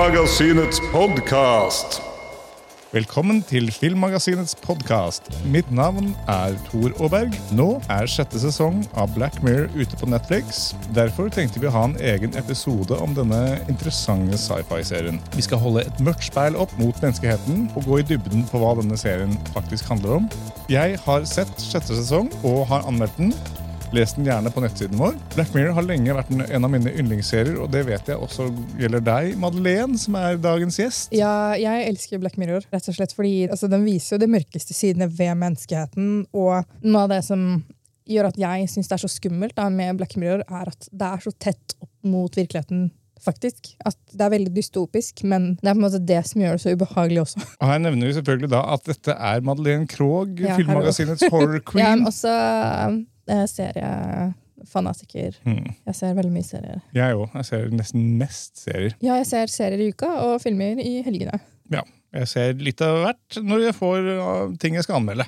Filmmagasinets podkast. Velkommen til Filmmagasinets podkast. Mitt navn er Tor Aaberg. Nå er sjette sesong av Black Mirror ute på Netflix. Derfor tenkte vi å ha en egen episode om denne interessante sci-fi-serien. Vi skal holde et mørkt speil opp mot menneskeheten og gå i dybden på hva denne serien faktisk handler om. Jeg har sett sjette sesong og har anmeldt den. Les den gjerne på nettsiden vår. Black Mirror har lenge vært en av mine yndlingsserier, og det vet jeg også gjelder deg, Madeleine, som er dagens gjest. Ja, jeg elsker Black Mirror, rett og slett fordi altså, den viser jo de mørkeste sidene ved menneskeheten. Og noe av det som gjør at jeg syns det er så skummelt da, med Black Mirror, er at det er så tett opp mot virkeligheten. faktisk. At Det er veldig dystopisk, men det er på en måte det som gjør det så ubehagelig også. Og her nevner vi selvfølgelig da at dette er Madeleine Krogh, Ja, filmmagasinets horror queen. ja, men også seriefanatiker. Mm. Jeg ser veldig mye serier. Jeg òg. Jeg ser nesten mest serier. Ja, jeg ser serier i uka og filmer i helgene. Ja, jeg ser litt av hvert når jeg får uh, ting jeg skal anmelde.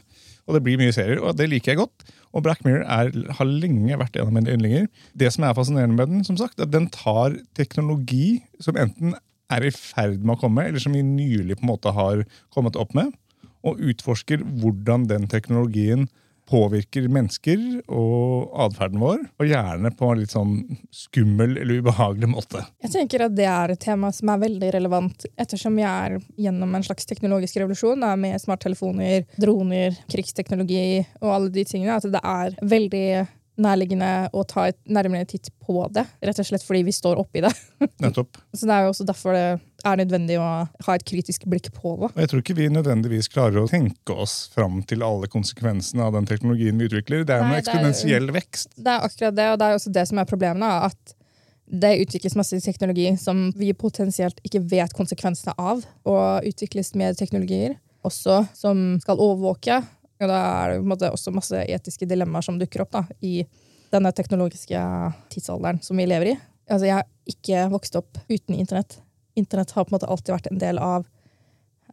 Og det blir mye serier, og det liker jeg godt. Og Black Mirror er, har lenge vært en av mine yndlinger. Det som er fascinerende med den, som sagt, er at den tar teknologi som enten er i ferd med å komme, eller som vi nylig på en måte har kommet opp med, og utforsker hvordan den teknologien påvirker mennesker og atferden vår, og gjerne på en litt sånn skummel eller ubehagelig måte. Jeg tenker at Det er et tema som er veldig relevant, ettersom vi er gjennom en slags teknologisk revolusjon da, med smarttelefoner, droner, krigsteknologi og alle de tingene. At det er veldig nærliggende å ta et nærmere titt på det, rett og slett fordi vi står oppi det. Nettopp. Så Det er jo også derfor det er nødvendig å ha et kritisk blikk på det. Jeg tror ikke vi nødvendigvis klarer å tenke oss fram til alle konsekvensene av den teknologien vi utvikler. Det er en Nei, jo- eksponentiell vekst. Det er akkurat det, og det er også det som er problemet. at det utvikles masse teknologi som vi potensielt ikke vet konsekvensene av, og utvikles mer teknologier også som skal overvåke. Og da er det på en måte også masse etiske dilemmaer som dukker opp da, i denne teknologiske tidsalderen som vi lever i. Altså, jeg har ikke vokst opp uten internett. Internett har på en måte alltid vært en del av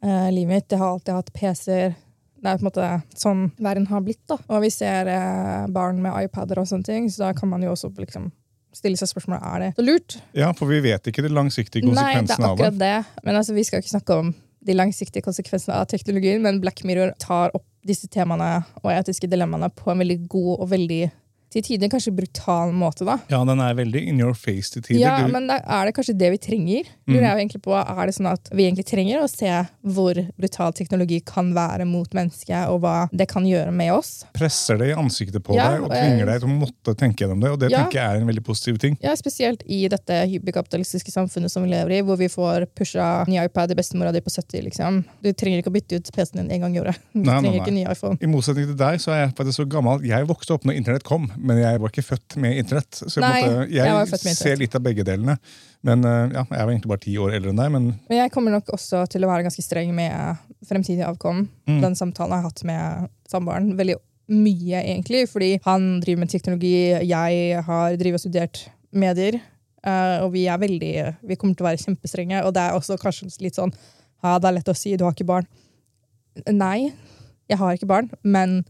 eh, livet mitt. Jeg har alltid hatt PC-er. Det er på en måte sånn verden har blitt. da. Og vi ser eh, barn med iPader og sånne ting, så da kan man jo også liksom stille seg spørsmålet er det så lurt. Ja, for vi vet ikke de langsiktige konsekvensene av det. Nei, det er akkurat det. Men altså, vi skal ikke snakke om de langsiktige konsekvensene av teknologien, men Black Mirror tar opp disse temaene og etiske dilemmaene på en veldig god og veldig til tider kanskje brutal måte. da. Ja, den er veldig in your face til tider. Ja, Du- men da er det kanskje det vi trenger? Mm. Lurer jeg jo egentlig på, Er det sånn at vi egentlig trenger å se hvor brutal teknologi kan være mot mennesket, og hva det kan gjøre med oss? presser det i ansiktet på Ja, deg og tvinger jeg- deg til å måtte tenke gjennom det. Og det Ja. tenker jeg er en veldig positiv ting. Ja, Spesielt i dette hyperkapitalistiske samfunnet som vi lever i, hvor vi får pusha ny iPad i bestemora di på 70. liksom. Du trenger ikke å bytte ut PC-en din en gang i året. Du Nei, nei, trenger nei. ikke ny iPhone. I motsetning til deg så er jeg faktisk så gammel. Jeg vokste opp når internett kom, men jeg var ikke født med internett. Så jeg, Nei, måtte, jeg jeg, ser litt av begge delene. Men eh, ja, jeg var egentlig bare ti år eldre enn deg. Men Men jeg kommer nok også til å være ganske streng med fremtidig avkom. Mm. Den samtalen jeg har hatt med samboeren. Veldig mye, egentlig, fordi han driver med teknologi, jeg har drivet og studert medier. eh, og vi er veldig Vi kommer til å være kjempestrenge, og det er også kanskje litt sånn Ja, det er lett å si, du har ikke barn. Nei, jeg har ikke barn, men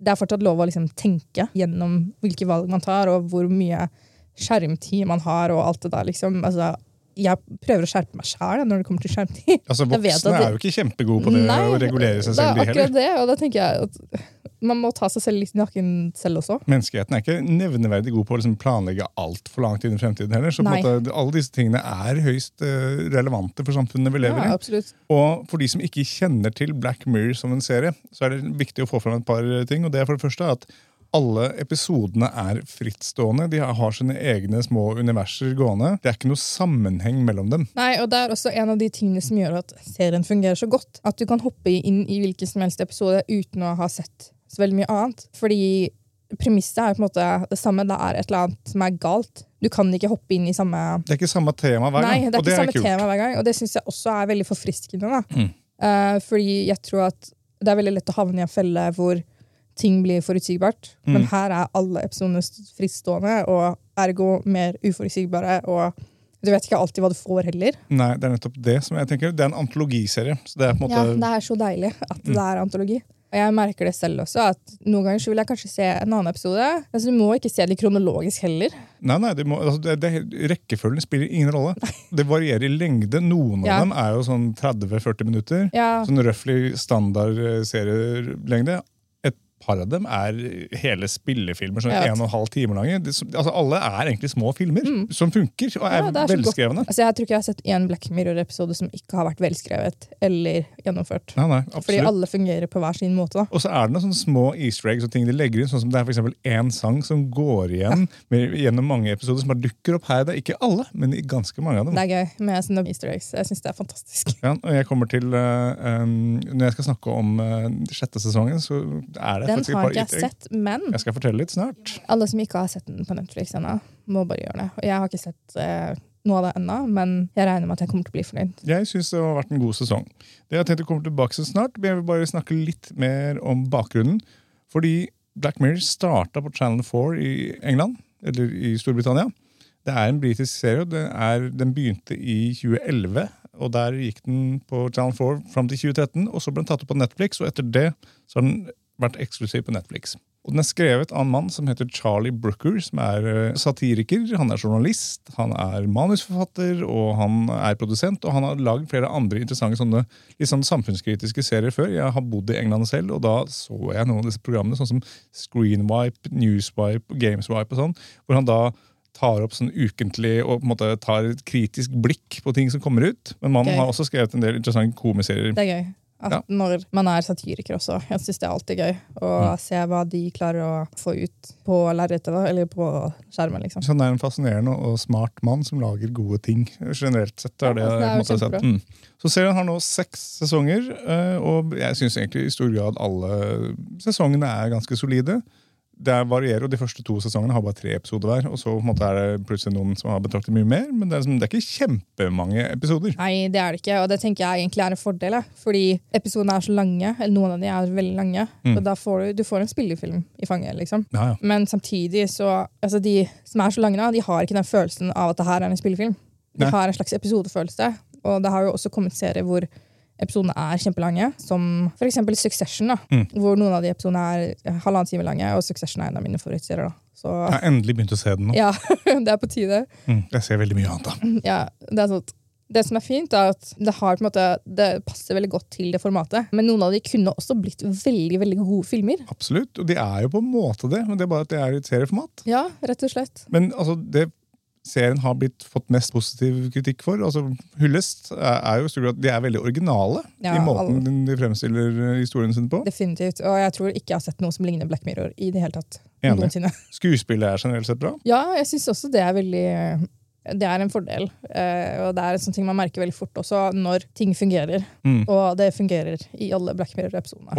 det er fortsatt lov å liksom tenke gjennom hvilke valg man tar, og hvor mye skjermtid man har, og alt det der. liksom. Altså, jeg prøver å skjerpe meg sjæl når det kommer til skjermtid. altså, voksne det- er jo ikke kjempegode på det Nei, å regulere seg selv, Det er akkurat det, og da tenker jeg at man må ta seg selv litt i nakken selv også. Menneskeheten er ikke nevneverdig god på å liksom planlegge alt for langt inn i fremtiden heller. Så på måte, alle disse tingene er høyst eh, relevante for samfunnet vi lever Ja, i. absolutt. Og for de som ikke kjenner til Black Mirror som en serie, så er det viktig å få fram et par ting. og det er for det første at alle episodene er frittstående. De har sine egne små universer gående. Det er ikke noe sammenheng mellom dem. Nei, og Det er også en av de tingene som gjør at serien fungerer så godt. At du kan hoppe inn i hvilken som helst episode uten å ha sett så veldig mye annet. Fordi premisset er på en måte det samme. Det er et eller annet som er galt. Du kan ikke hoppe inn i samme Det er ikke samme tema hver gang. Nei, det er og ikke det samme er tema hver gang, og det syns jeg også er veldig forfriskende. Mm. Uh, fordi jeg tror at det er veldig lett å havne i en felle hvor ting blir forutsigbart. Mm. Men her er alle episodene frittstående, og ergo mer uforutsigbare. Og du vet ikke alltid hva du får heller. Nei, Det er nettopp det som jeg tenker. Det er en antologiserie. Så det er på en måte Ja, Det er så deilig at det er antologi. Og jeg merker det selv også, at noen ganger så vil jeg kanskje se en annen episode. Altså, Du må ikke se det kronologisk heller. Nei, nei, det må, altså, det, det, Rekkefølgen spiller ingen rolle. Det varierer i lengde. Noen Ja. av dem er jo sånn 30-40 minutter. Ja, Sånn røftlig standard eh, serielengde. Par av dem er hele spillefilmer, sånn Jeg en og en halv time lange. De, altså, alle er egentlig små filmer som funker og er, Mm. Ja, er velskrevne. altså Jeg tror ikke jeg har sett én Black Mirror-episode som ikke har vært velskrevet eller gjennomført. Nei, nei, Fordi alle fungerer på hver sin måte. da. Og så er det noen sånne små easter eggs og ting de legger inn. Sånn som det er for én sang som går igjen med, gjennom mange episoder, som bare dukker opp her. Det er ikke alle, men ganske mange av dem. Det er gøy med sånne easter eggs. Jeg syns det er fantastisk. Ja, og jeg kommer til, uh, um, Når jeg skal snakke om uh, sjette sesongen, så er det Den har ikke jeg sett, men Jeg skal fortelle litt snart. alle som ikke har sett den på Netflix ennå, må bare gjøre det. Og jeg har ikke sett eh, noe av det ennå, men jeg regner med at jeg kommer til å bli fornøyd. Jeg syns det har vært en god sesong. Det Jeg har tenkt å komme tilbake til snart, men jeg vil bare snakke litt mer om bakgrunnen. Fordi Black Mirror starta på Channel 4 i England, eller i Storbritannia. Det er en britisk serie. og det er, Den begynte i 2011, og der gikk den på Channel 4 fram til 2013. og Så ble den tatt opp på Netflix, og etter det så har den vært eksklusiv på Netflix. Og Den er skrevet av en mann som heter Charlie Brooker, som er eh, satiriker. Han er journalist, han er manusforfatter og han er produsent. Og han har lagd flere andre interessante sånne, sånn samfunnskritiske serier før. Jeg har bodd i England selv, og da så jeg noen av disse programmene, sånn som Screenwipe, Newswipe, Gameswipe og sånn, hvor han da tar opp sånn ukentlig og på en måte tar et kritisk blikk på ting som kommer ut. Men mannen Gøy. har også skrevet en del interessante komiserier. Det er gøy. At Ja. Når man er satiriker også. Jeg syns det er alltid gøy å Mm. se hva de klarer å få ut på lerretet, eller på skjermen. liksom. Så han er en fascinerende og smart mann som lager gode ting. Generelt sett er det, Ja, det er en jo sett. Mm. Så serien har nå seks sesonger, eh, og jeg syns egentlig i stor grad alle sesongene er ganske solide. Det er varierer, og De første to sesongene har bare tre episoder hver. og så måte er det plutselig noen som har betraktet mye mer, men det er, liksom, det er ikke kjempemange episoder. Nei, det er det ikke, og det tenker jeg egentlig er en fordel. Fordi episodene er så lange, eller noen av de er veldig lange, Mm. og da får du, du får en spillefilm i fanget. liksom. Ja, ja. Men samtidig så altså De som er så lange, nå, de har ikke den følelsen av at det her er en spillefilm. De Nei. har en slags episodefølelse. Og det har jo også kommet serier hvor episodene er kjempelange, som f.eks. Succession. da, Mm. Hvor noen av de episodene er halvannen time lange, og Succession er en av mine favorittserier. Så Jeg har endelig begynt å se den nå. ja, det er på tide. Mm. Jeg ser veldig mye annet. da. Ja, det, er sånn, det som er fint, er at det, har, måte, det passer veldig godt til det formatet. Men noen av de kunne også blitt veldig veldig gode filmer. Absolutt. Og de er jo på en måte det, men det er bare at det er et serieformat. Ja, rett og slett. Men altså, det serien har blitt fått mest positiv kritikk for, altså hyllest, er jo at de er veldig originale Ja, i måten de fremstiller historien sin på. Definitivt. Og jeg tror ikke jeg har sett noe som ligner Black Mirror i det hele tatt. Enig. Noensinne. Skuespillet er generelt sett bra. Ja, jeg syns også det er veldig det er en fordel. Eh, og det er en sånn ting man merker veldig fort også når ting fungerer. Mm. Og det fungerer i alle Black Mirror-episodene.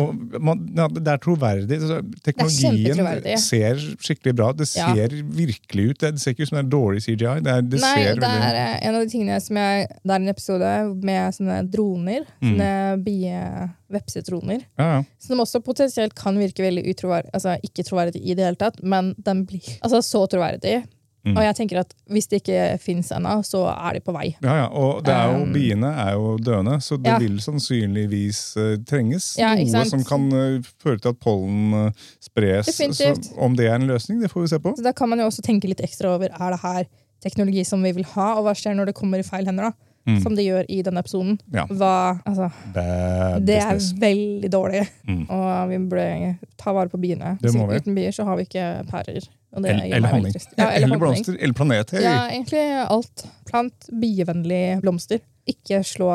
Ja, det er troverdig. Teknologien Teknologien er ser skikkelig bra. Det Ja. ser virkelig ut. Det, det ser ikke ut som det er dårlig CGI. Det, er, det Nei, ser det er eh, en av de tingene som jeg Det er en episode med sånne droner. Mm. Sånne bie vepsetroner. ja, ja. Som også potensielt kan virke veldig utroverdig. Altså ikke troverdig i det hele tatt, men den blir altså så troverdig. Mm. Og jeg tenker at hvis det ikke fins ennå, så er de på vei. Ja, ja, og det er jo, Um, biene er jo døende, så det ja. vil sannsynligvis uh, trenges Ja, noe som kan uh, føre til at pollen uh, spres. Så om det er en løsning, det får vi se på. Så da kan man jo også tenke litt ekstra over er det her teknologi som vi vil ha, og hva skjer når det kommer i feil hender, da? Mm. Som det gjør i denne episoden. Ja. Hva, altså, det er veldig dårlig, Mm. og vi burde ta vare på biene. Uten bier så har vi ikke pærer. Eller, honning. Ja, eller eller blomster. Eller planet. Ja, egentlig alt. Plant bievennlig blomster. Ikke slå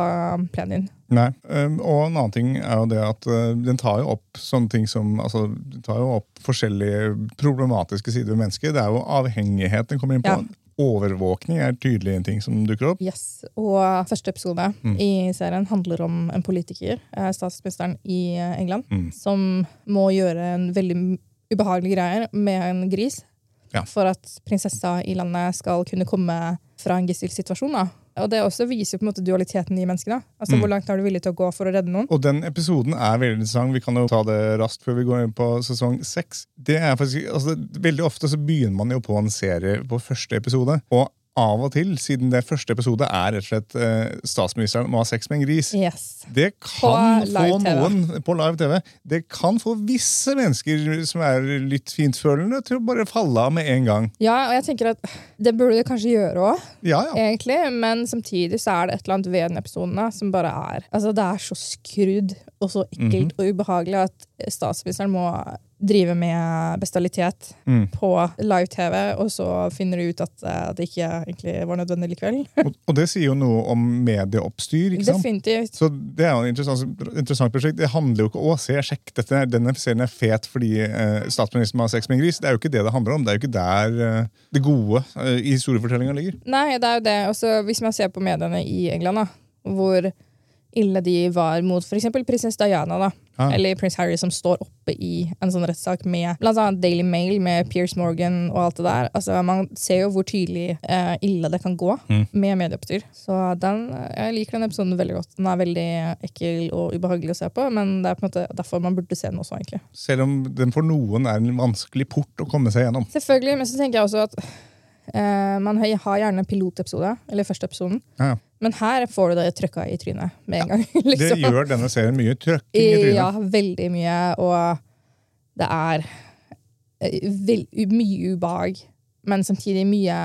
plenen din. Nei. Um, og en annen ting er jo det at uh, den tar jo opp sånne ting som altså, Den tar jo opp forskjellige problematiske sider ved mennesket. Det er jo avhengighet den kommer inn på. Ja. Overvåkning er tydelig en ting som dukker opp. Yes. Og første episode Mm. i serien handler om en politiker, eh, statsministeren i England, Mm. som må gjøre en veldig ubehagelig greier med en gris. Ja. For at prinsessa i landet skal kunne komme fra en gisselsituasjon. da. Og det også viser jo på en måte dualiteten i mennesket. da. Altså Mm. Hvor langt er du villig til å gå for å redde noen? Og den episoden er veldig interessant. Vi kan jo ta det raskt før vi går inn på sesong seks. Altså, veldig ofte så begynner man jo på en serie på første episode. Og av og til, siden det første episode er rett og slett eh, statsministeren må ha sex med en gris. Yes. Det kan få noen på live TV Det kan få visse mennesker som er litt fintfølende, til å bare falle av med en gang. Ja, og jeg tenker at det burde det kanskje gjøre òg, Ja, ja. egentlig. Men samtidig så er det et eller annet ved den episoden som bare er Altså, det er så skrudd og så ekkelt og ubehagelig at statsministeren må drive med bestialitet Mm. på live-TV, og så finner du ut at eh, det ikke egentlig var nødvendig likevel. Og, og det sier jo noe om medieoppstyr. ikke sant? Definitivt. Så Det er jo et interessant, interessant prosjekt. Det handler jo ikke å se, sjekk, dette, denne serien er fet fordi eh, statsministeren har sex med en gris. Det er jo ikke det det handler om. Det er jo ikke der eh, det gode eh, i historiefortellinga ligger. Nei, det er jo det. Også hvis man ser på mediene i England, da, hvor ille de var mot f.eks. prinsesse Diana, da, Ah. eller prins Harry, som står oppe i en sånn rettssak med bl.a. Daily Mail, med Piers Morgan og alt det der. Altså, Man ser jo hvor tydelig eh, ille det kan gå Mm. med medieoppstyr. Så den, jeg liker den episoden veldig godt. Den er veldig ekkel og ubehagelig å se på, men det er på en måte derfor man burde se den også, egentlig. Selv om den for noen er en vanskelig port å komme seg gjennom. Selvfølgelig, men så tenker jeg også at eh, man har gjerne pilotepisode, eller første episoden. Ja. Men her får du det trøkka i trynet med en gang. Det liksom. gjør denne serien mye trøkking i trynet. Ja, veldig mye. Og det er eh, mye ubehag, men samtidig mye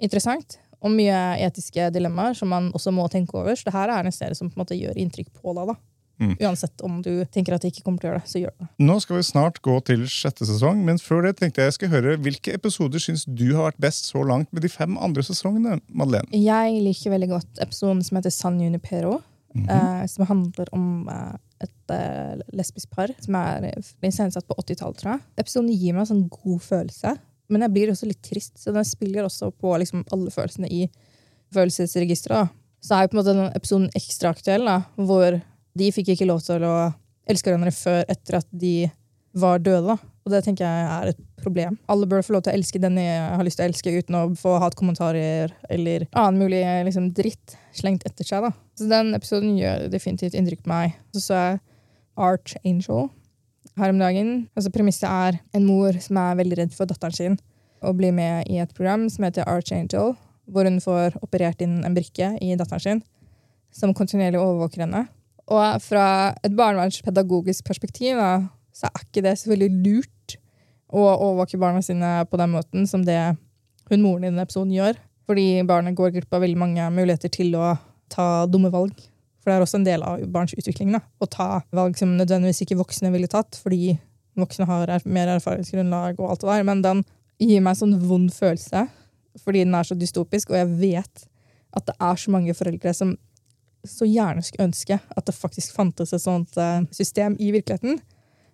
interessant. Og mye etiske dilemmaer som man også må tenke over. Så det her er en serie som på en måte gjør inntrykk på deg. da. Mm. Uansett om du tenker at de ikke kommer til å gjøre det, så gjør det. Nå skal vi snart gå til sjette sesong, men før det tenkte jeg jeg skal høre hvilke episoder syns du har vært best så langt med de fem andre sesongene, Madeleine? Jeg liker veldig godt episoden som heter San Junipero. eh, som handler om eh, et eh, lesbisk par som er iscenesatt på 80-tallet, tror jeg. Episoden gir meg en sånn god følelse, men jeg blir også litt trist. Så den spiller også på liksom, alle følelsene i følelsesregisteret. Så er jo på en måte den episoden ekstra aktuell, da, hvor de fikk ikke lov til å elske hverandre før etter at de var døde. da. Og det tenker jeg er et problem. Alle bør få lov til å elske den de har lyst til å elske, uten å få hatkommentarer eller annen mulig liksom, dritt slengt etter seg. da. Så den episoden gjør definitivt inntrykk på meg. Så så jeg Archangel her om dagen. Altså Premisset er en mor som er veldig redd for datteren sin, og blir med i et program som heter Archangel, hvor hun får operert inn en brikke i datteren sin, som kontinuerlig overvåker henne. Og fra et barnevernspedagogisk perspektiv så er ikke det så veldig lurt å overvåke barna sine på den måten som det hun moren i denne episoden gjør. Fordi barnet går glipp av veldig mange muligheter til å ta dumme valg. For det er også en del av barns utvikling. Da. Å ta valg som nødvendigvis ikke voksne ville tatt, fordi voksne har er mer erfaringsgrunnlag og alt det der. Men den gir meg en sånn vond følelse, fordi den er så dystopisk, og jeg vet at det er så mange foreldre som så gjerne skulle ønske at det faktisk fantes et sånt eh, system i virkeligheten.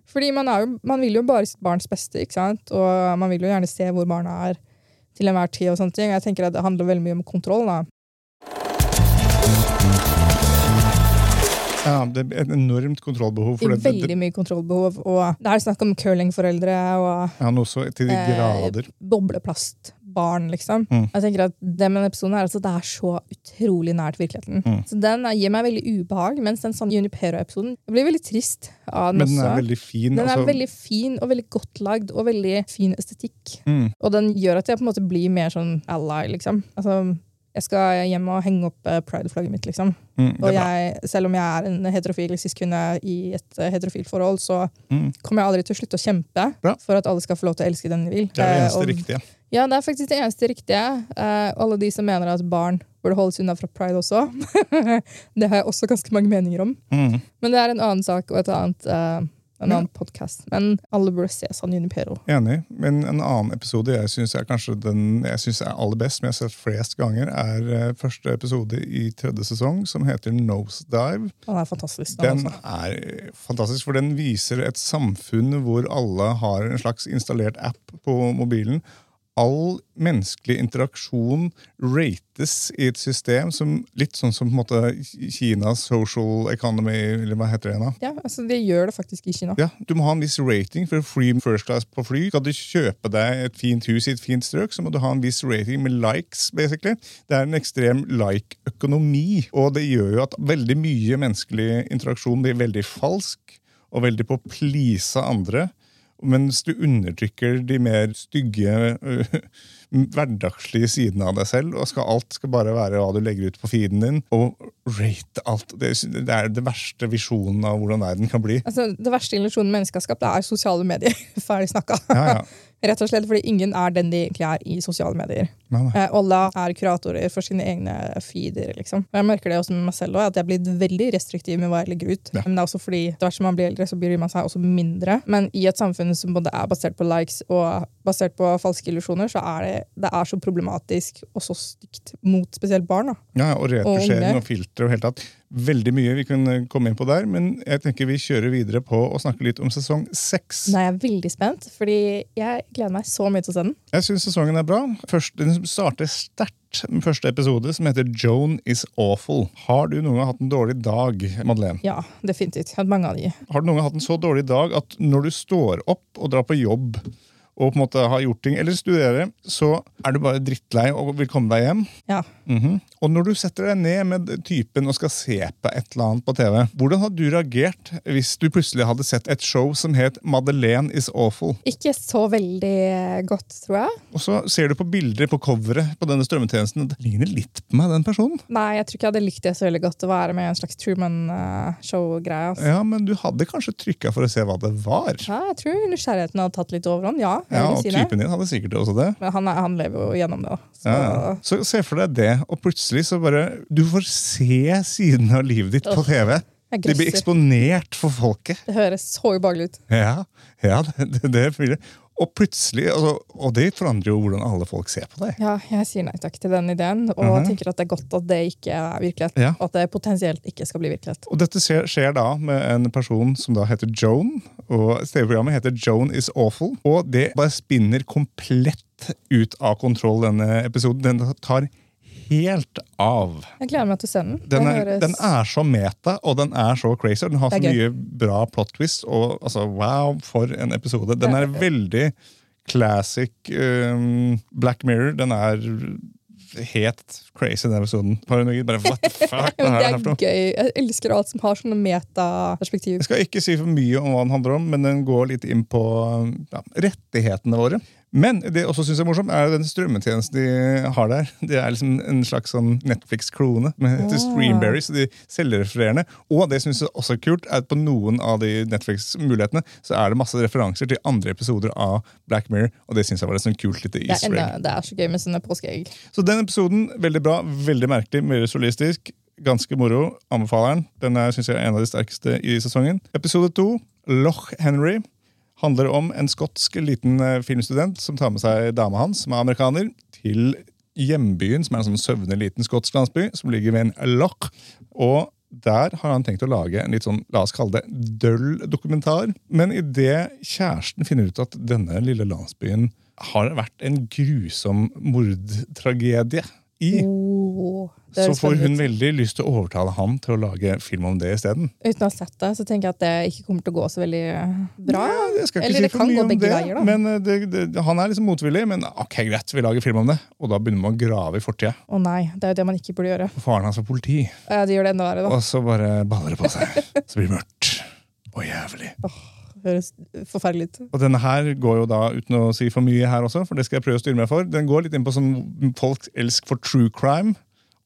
Fordi man, er jo, man vil jo bare sitt barns beste, ikke sant? og man vil jo gjerne se hvor barna er til enhver tid. og sånne ting. Jeg tenker at Det handler veldig mye om kontroll. da. Ja, det er et enormt kontrollbehov. For det, det, Veldig mye kontrollbehov. Og det er snakk om curlingforeldre og ja, noe så til de Eh, grader. Bobleplastbarn, liksom. Mm. Jeg tenker at Det med denne episoden er altså, det er så utrolig nært virkeligheten. Mm. Så Den gir meg veldig ubehag, mens den sånn Junipero-episoden blir veldig trist av den, Men den også. er veldig fin. Den er altså, veldig fin og veldig godt lagd og veldig fin estetikk. mm, Og den gjør at jeg på en måte blir mer sånn ally, liksom. Altså, jeg skal hjem og henge opp eh, pride-flagget mitt, liksom. mm, Og er jeg, selv om jeg er en heterofil cis-kvinne i et eh, heterofilt forhold, så Mm. kommer jeg aldri til å slutte å kjempe Bra. for at alle skal få lov til å elske den de vil. Det er det Eh, eneste og- riktige. Ja, det er faktisk det eneste riktige. Uh, alle de som mener at barn burde holdes unna fra pride også. det har jeg også ganske mange meninger om. Mm. Men det er en annen sak og et annet, uh, en Ja. podkast. Men alle burde se San Junipero. Enig. Men en annen episode jeg syns er kanskje den jeg synes er aller best, men jeg har sett flest ganger, er eh, første episode i tredje sesong, som heter Nosedive. Den er fantastisk. Den, Den er fantastisk, for den viser et samfunn hvor alle har en slags installert app på mobilen. All menneskelig interaksjon rates i et system som litt sånn som på en måte Kinas social economy, eller hva heter det nå? Ja, altså Det gjør det faktisk i Kina. Ja, Du må ha en viss rating for free first class på fly. Skal du kjøpe deg et fint hus i et fint strøk, så må du ha en viss rating med likes. basically. Det er en ekstrem like-økonomi, og det gjør jo at veldig mye menneskelig interaksjon blir veldig falsk og veldig på å please andre. Mens du undertrykker de mer stygge, øh, hverdagslige sidene av deg selv. og skal Alt skal bare være hva du legger ut på feeden din. Og rate alt. Det, er det verste visjonen av hvordan verden kan bli. Altså, det verste illusjonen mennesket har skapt, er sosiale medier. Ferdig snakka. Ja, ja. Rett og slett fordi ingen er den de egentlig er i sosiale medier. Nei, nei. Eh, alle er kuratorer for sine egne feeder. liksom. Og Jeg merker det også med meg selv, også, at jeg er blitt veldig restriktiv med hva jeg legger ut. Ja. Men det er også fordi etter hvert som man blir eldre, så bryr man seg også mindre. Men i et samfunn som både er basert på likes og basert på falske illusjoner, så er det, det er så problematisk og så stygt mot spesielt barn. da. Ja, og retusjering og, og filter og helt tatt. Veldig mye vi kan eh, komme inn på der, men jeg tenker vi kjører videre på å snakke litt om sesong seks. jeg er jeg veldig spent, fordi jeg gleder meg så mye til å se den. Jeg syns sesongen er bra. Først, den starter sterkt med første episode, som heter Joan is awful. Har du noen gang hatt en dårlig dag, Madeleine? Ja, definitivt. Jeg har hatt mange av de. Har du noen gang hatt en så dårlig dag at når du står opp og drar på jobb og på en måte har gjort ting, eller studerer, så er du bare drittlei og vil komme deg hjem? Ja. Mhm. Og når du setter deg ned med typen og skal se på et eller annet på TV, hvordan hadde du reagert hvis du plutselig hadde sett et show som het Madeleine is awful? Ikke så veldig godt, tror jeg. Og så ser du på bilder på coveret på denne strømmetjenesten, det ligner litt på meg, den personen. Nei, jeg tror ikke jeg hadde likt det så veldig godt å være med en slags Truman-show-greie. altså. Ja, men du hadde kanskje trykka for å se hva det var. Ja, jeg tror nysgjerrigheten hadde tatt litt overhånd. Ja, Ja, og si typen din hadde sikkert også det. Men han, han lever jo gjennom det. Så Ja, ja. Så se for deg det, og plutselig så bare Du får se sidene av livet ditt på TV. Det De blir eksponert for folket. Det høres så ubehagelig ut. Ja, ja det, det, det. Og plutselig, altså, og det forandrer jo hvordan alle folk ser på deg. Ja, jeg sier nei takk til den ideen, og Mhm. tenker at det er godt at det ikke er virkelighet. Ja. Og at det potensielt ikke skal bli virkelighet. Og dette skjer, skjer da med en person som da heter Joan, og TV-programmet heter Joan is awful. Og det bare spinner komplett ut av kontroll, denne episoden. Den tar helt av. Jeg gleder meg til se den. Den er, høres- den er så meta, og den er så crazy. Den har så mye bra plot twist. Og altså, wow, for en episode. Den er veldig classic um, Black Mirror. Den er helt crazy, den episoden. Paranoid. Bare, what the fuck? Det er gøy. Jeg elsker alt som har sånne metaperspektiv. Jeg skal ikke si for mye om hva den handler om, men den går litt inn på ja, rettighetene våre. Men det jeg også synes er morsomt, er den strømmetjenesten de har der. Det er liksom en slags sånn Netflix-klone med heter Ah. Streamberry, så de selvrefererende. Og det synes jeg også er kult, er at på noen av de Netflix-mulighetene så er det masse referanser til andre episoder av Black Mirror, og det synes jeg var et sånn kult lite i easter egg. det er så gøy med sånne påskeegg. Så den episoden, veldig bra, veldig merkelig, mer solistisk. Ganske moro. Anbefaler den. Den er synes jeg, en av de sterkeste i sesongen. Episode to, Loch Henry, handler om en skotsk liten eh, filmstudent som tar med seg dama hans, som er amerikaner, til hjembyen, som er en sånn søvnig liten skotsk landsby, som ligger ved en loch. Og der har han tenkt å lage en litt sånn, la oss kalle det, døll dokumentar. Men idet kjæresten finner ut at denne lille landsbyen har vært en grusom mordtragedie i, Oh, så får hun veldig lyst til å overtale han til å lage film om det isteden. Uten å ha sett det, så tenker jeg at det ikke kommer til å gå så veldig bra. Ja, jeg skal ikke Eller si det kan gå begge veier, da. Men eh, det, det, han er liksom motvillig. Men ok, greit, vi lager film om det. Og da begynner man å grave i fortida. Å nei, det er jo det man ikke burde gjøre. Faren hans var politi. Ja, Det gjør det enda verre, da. Og så bare baller det på seg. Så blir det mørkt og jævlig. Oh høres forferdelig ut. Og denne her går jo da, uten å si for mye her også, for det skal jeg prøve å styre meg for, den går litt inn på sånn folks elsk for true crime.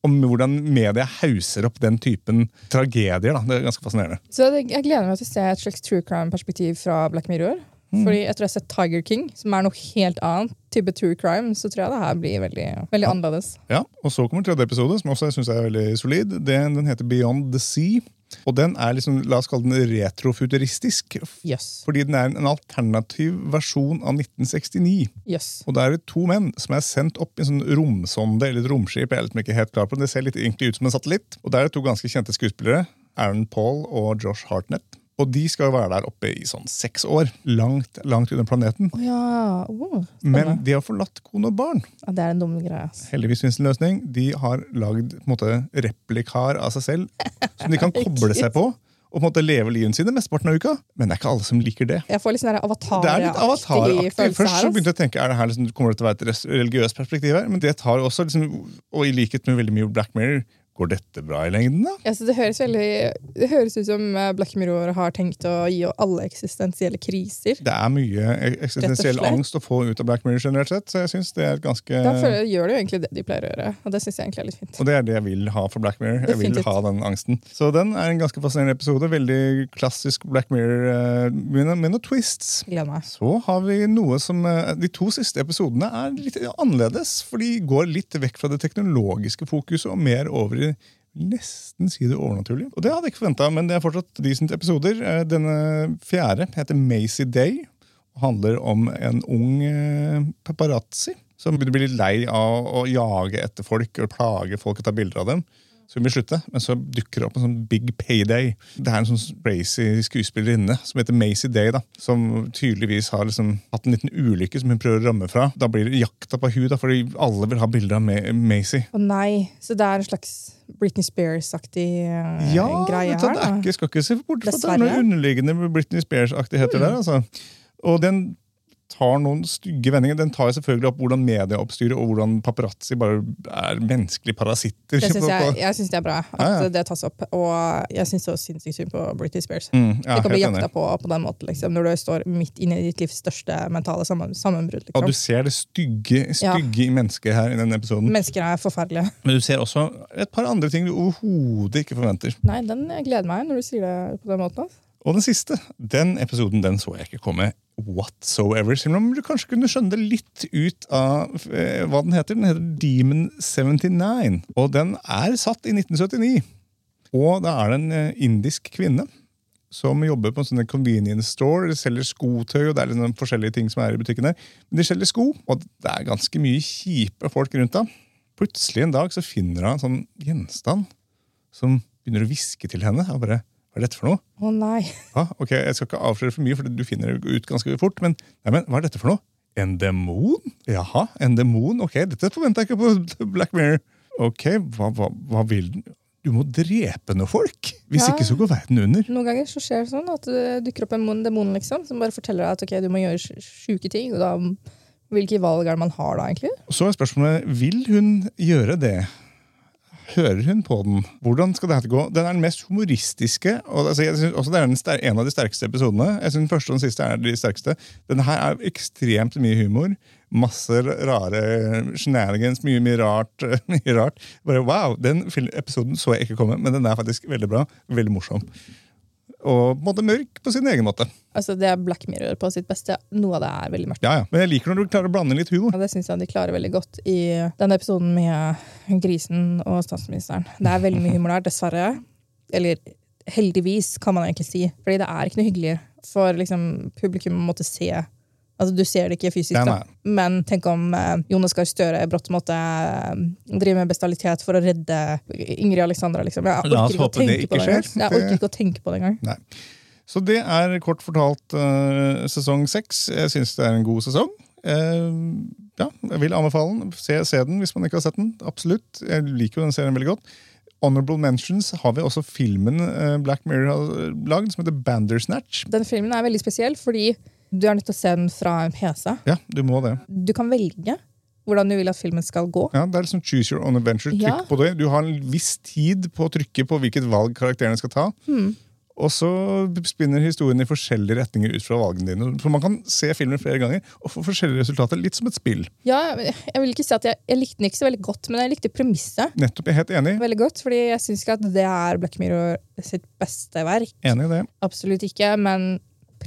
Om hvordan media hauser opp den typen tragedier. da. Det er ganske fascinerende. Så jeg gleder meg til å se et slags true crime-perspektiv fra Black Mirror. Mm. Fordi etter å ha sett Tiger King, som er noe helt annet, type true crime, så tror jeg det her blir veldig, veldig annerledes. Ja, Og så kommer tredje episode, som også jeg synes er veldig solid. Den, den heter Beyond the Sea. Og den er liksom, la oss kalle den retrofuturistisk. yes. Fordi den er en alternativ versjon av 1969. Yes. Og da er det to menn som er sendt opp i en sånn romsonde eller et romskip. jeg er liksom ikke helt klar på Det Det ser litt egentlig ut som en satellitt. Og der er det to ganske kjente skuespillere. Aaron Paul og Josh Hartnett. Og de skal jo være der oppe i sånn seks år. Langt, langt under planeten. Ja. Oh, Men de har forlatt kone og barn. ja. Det er en dum greie. Heldigvis finnes det en løsning. De har lagd måte, replikar av seg selv som de kan koble seg på. Og på en måte leve livet sine mesteparten av uka. Men det er ikke alle som liker det. Jeg får litt sånn avataraktig. Først her. så begynte jeg å tenke er det her liksom, kommer det til å være et religiøst perspektiv her, men det tar også, liksom, og i likhet med veldig mye Black Mirror, Går dette bra i lengden, da? Ja, så det, høres veldig, det høres ut som eh, Black Mirror har tenkt å gi alle eksistensielle kriser. Det er mye eksistensiell Rett og slett. angst å få ut av Black Mirror generelt sett, så jeg synes det er et ganske Da gjør det jo egentlig det de pleier å gjøre, og det syns jeg egentlig er litt fint. Og det er det jeg vil ha for Black Mirror. Jeg vil ha den angsten. Så den er en ganske fascinerende episode. Veldig klassisk Black Mirror eh, med, med noen twists. Så har vi noe som eh, De to siste episodene er litt annerledes, for de går litt vekk fra det teknologiske fokuset og mer over i nesten si det overnaturlige. Og det hadde jeg ikke forventa, men det er fortsatt decent episoder. Eh, Denne fjerde heter Macy Day og handler om en ung eh, paparazzi som begynner å bli litt lei av å jage etter folk og plage folk og ta bilder av dem. Så hun vil slutte, men så dukker det opp en sånn big payday. Det er en sånn crazy skuespillerinne som heter Macy Day, da, som tydeligvis har liksom hatt en liten ulykke som hun prøver å rømme fra. Da blir det jakta på hun da, fordi alle vil ha bilder av Ma- Macy. Å nei, så det er en slags Britney Spears-aktig uh, Ja, greie vet du, her? er ikke, skal ikke se bort fra det. det er noe underliggende Britney Spears-aktigheter der. altså. Og den tar noen stygge vendinger. Den tar selvfølgelig opp hvordan medieoppstyret og hvordan paparazzi bare er menneskelige parasitter. Det syns jeg, jeg synes det er bra at Ja, ja. det tas opp. Og jeg syns så sinnssykt synd på Britney Spears. Mm, ja, du kan bli jakta på på den måten liksom, når du står midt inne i ditt livs største mentale sammen, sammenbrudd. Og Liksom. du ser det stygge, stygge i mennesket her i denne episoden. Mennesker er forferdelige. Men du ser også et par andre ting du overhodet ikke forventer. Nei, den gleder meg når du sier det på den måten. altså. Og den siste, den episoden den så jeg ikke komme whatsoever. Selv om du kanskje kunne skjønne det litt ut av eh, hva den heter. Den heter Demon 79. Og den er satt i 1979. Og da er det en eh, indisk kvinne som jobber på en sånn convenience store. De selger skotøy, og det er liksom forskjellige ting som er i butikken der. Men de selger sko, og det er ganske mye kjipe folk rundt da. Plutselig en dag så finner hun en sånn gjenstand som begynner å hviske til henne. Og bare, hva er dette for noe? Å nei. Ja, ok, Jeg skal ikke avsløre for mye, for du finner det ut ganske fort. Men, nei, men hva er dette for noe? En demon? Jaha, en demon? Ok, dette forventa jeg ikke på Black Mirror. Ok, hva, hva, hva vil den? Du må drepe noen folk! Hvis Ja. ikke så går verden under. Noen ganger så skjer det sånn at det dukker opp en mon- demon liksom, som bare forteller deg at okay, du må gjøre sj- sjuke ting. Og da, hvilke valg er det man har da, egentlig? Så er spørsmålet, vil hun gjøre det? Hører hun på den? Hvordan skal dette gå? Den er den mest humoristiske. og altså, jeg synes også Det er en av de sterkeste episodene. Jeg synes første og den siste er de sterkeste. Den her er ekstremt mye humor. Masse rare shenanigans, mye, mye rart. mye rart. Bare wow, Den episoden så jeg ikke komme, men den er faktisk veldig bra. Veldig morsom. Og på en måte mørk på sin egen måte. Altså, Det er Black Mirror på sitt beste. Noe av det er veldig mørkt. Ja, ja. Men jeg liker når du klarer å blande litt humor. Ja, det syns jeg de klarer veldig godt i denne episoden med grisen og statsministeren. Det er veldig mye humor der, dessverre. Eller heldigvis, kan man egentlig si. Fordi det er ikke noe hyggelig for liksom, publikum å måtte se Altså, Du ser det ikke fysisk, Nei, da. men tenk om eh, Jonas Gahr Støre brått måtte eh, drive med bestialitet for å redde Ingrid Alexandra. Liksom. Jeg orker ikke å håpe det tenke ikke på det skjer. Jeg orker ikke å tenke på det engang. Så det er kort fortalt eh, sesong seks. Jeg syns det er en god sesong. Eh, ja, jeg vil anbefale den. Se, se den hvis man ikke har sett den. Absolutt. Jeg liker jo den serien veldig godt. Honorable Mentions har vi også filmen eh, Black Mirror har lagd, som heter Bandersnatch. Den filmen er veldig spesiell fordi du er nødt til å se den fra en PC. Ja, du må det. Du kan velge hvordan du vil at filmen skal gå. Ja, det er liksom Choose your own adventure. Trykk Ja. på det. Du har en viss tid på å trykke på hvilket valg karakterene skal ta. Hmm. Og så spinner historien i forskjellige retninger ut fra valgene dine. For man kan se filmen flere ganger og få forskjellige resultater. Litt som et spill. Ja, jeg vil ikke si at jeg, jeg likte den ikke så veldig godt, men jeg likte premisset Nettopp, jeg er helt enig. veldig godt. fordi jeg syns ikke at det er Black Mirror sitt beste verk. Enig i det. Absolutt ikke, men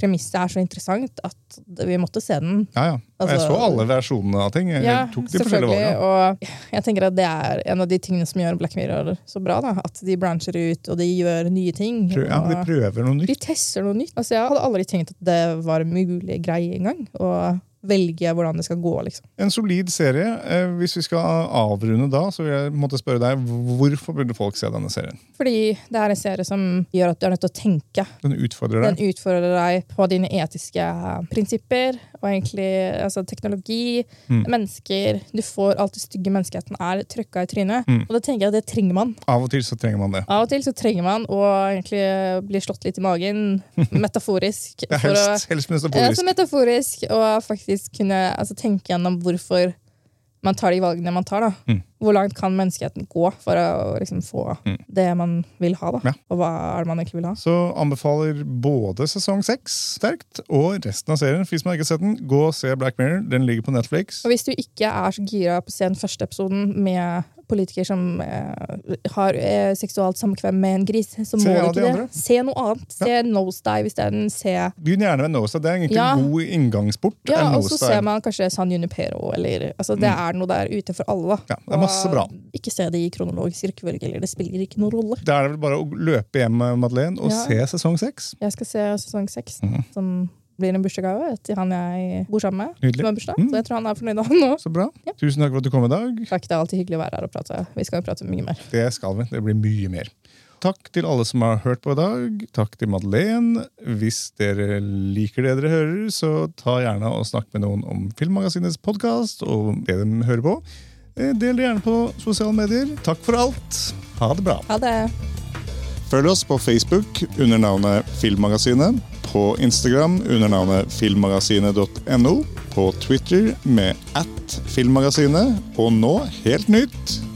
premisset er så interessant at vi måtte se den. Ja, ja. Og jeg Altså- så alle versjonene av ting. Jeg Ja, tok de forskjellige selvfølgelig. valgene. Og jeg tenker at det er en av de tingene som gjør Black Mirror så bra. da, At de brancher ut, og de gjør nye ting. Prøv, ja, de prøver noe nytt. de tester noe nytt. Altså, jeg hadde aldri tenkt at det var en mulig greie engang. Å velge hvordan det skal gå. liksom. En solid serie. Eh, hvis vi skal avrunde da, så vil jeg måtte spørre deg hvorfor burde folk se denne serien? Fordi det er en serie som gjør at du er nødt til å tenke. Den utfordrer deg? Den utfordrer deg på dine etiske prinsipper og egentlig altså, teknologi, Mm. mennesker. Du får alt det stygge menneskeheten er trøkka i trynet. Mm. Og det tenker jeg det trenger man. Av og til så trenger man det. Av og til så trenger man å egentlig bli slått litt i magen, metaforisk. Er for å- helst, metaforisk. Ja, metaforisk, og faktisk kunne altså, tenke gjennom hvorfor man tar de valgene man tar. da. Mm. Hvor langt kan menneskeheten gå for å liksom, få det man vil ha? da? Ja. Og hva er det man egentlig vil ha? Så anbefaler både sesong seks sterkt og resten av serien. Hvis man ikke har sett den, gå og se Black Mirror. Den ligger på Netflix. Og hvis du ikke er så gira på å se den første episoden med politiker som eh, har eh, seksualt samkvem med en gris, så Se må du ikke det. Se noe annet. Se Nosedive isteden. Se Begynn gjerne med nosedive. Det er egentlig Ja. en god inngangsport. Ja, og så ser man kanskje San Junipero, eller altså, Det er noe der ute for alle. da. Ja, det er masse. Ikke se det i kronologisk rekkefølge, eller det spiller ikke noen rolle. Da er det vel bare å løpe hjem med Madeleine og Ja. se sesong seks. Jeg skal se sesong seks, Mhm. som blir en bursdagsgave til han jeg bor sammen med. Nydelig. Som har bursdag, Mm. Så jeg tror han er fornøyd nå. Så bra. Ja. Tusen takk for at du kom i dag. Takk, Det er alltid hyggelig å være her og prate. Vi skal jo prate mye mer. Det skal vi. Det blir mye mer. Takk til alle som har hørt på i dag. Takk til Madeleine. Hvis dere liker det dere hører, så ta gjerne og snakk med noen om Filmmagasinets podkast og det de hører på. Eh, Del det gjerne på sosiale medier. Takk for alt. Ha det bra. Ha det! Følg oss på Facebook under navnet Filmmagasinet, på Instagram under navnet filmmagasinet.no, på Twitter med at filmmagasinet, og nå, helt nytt,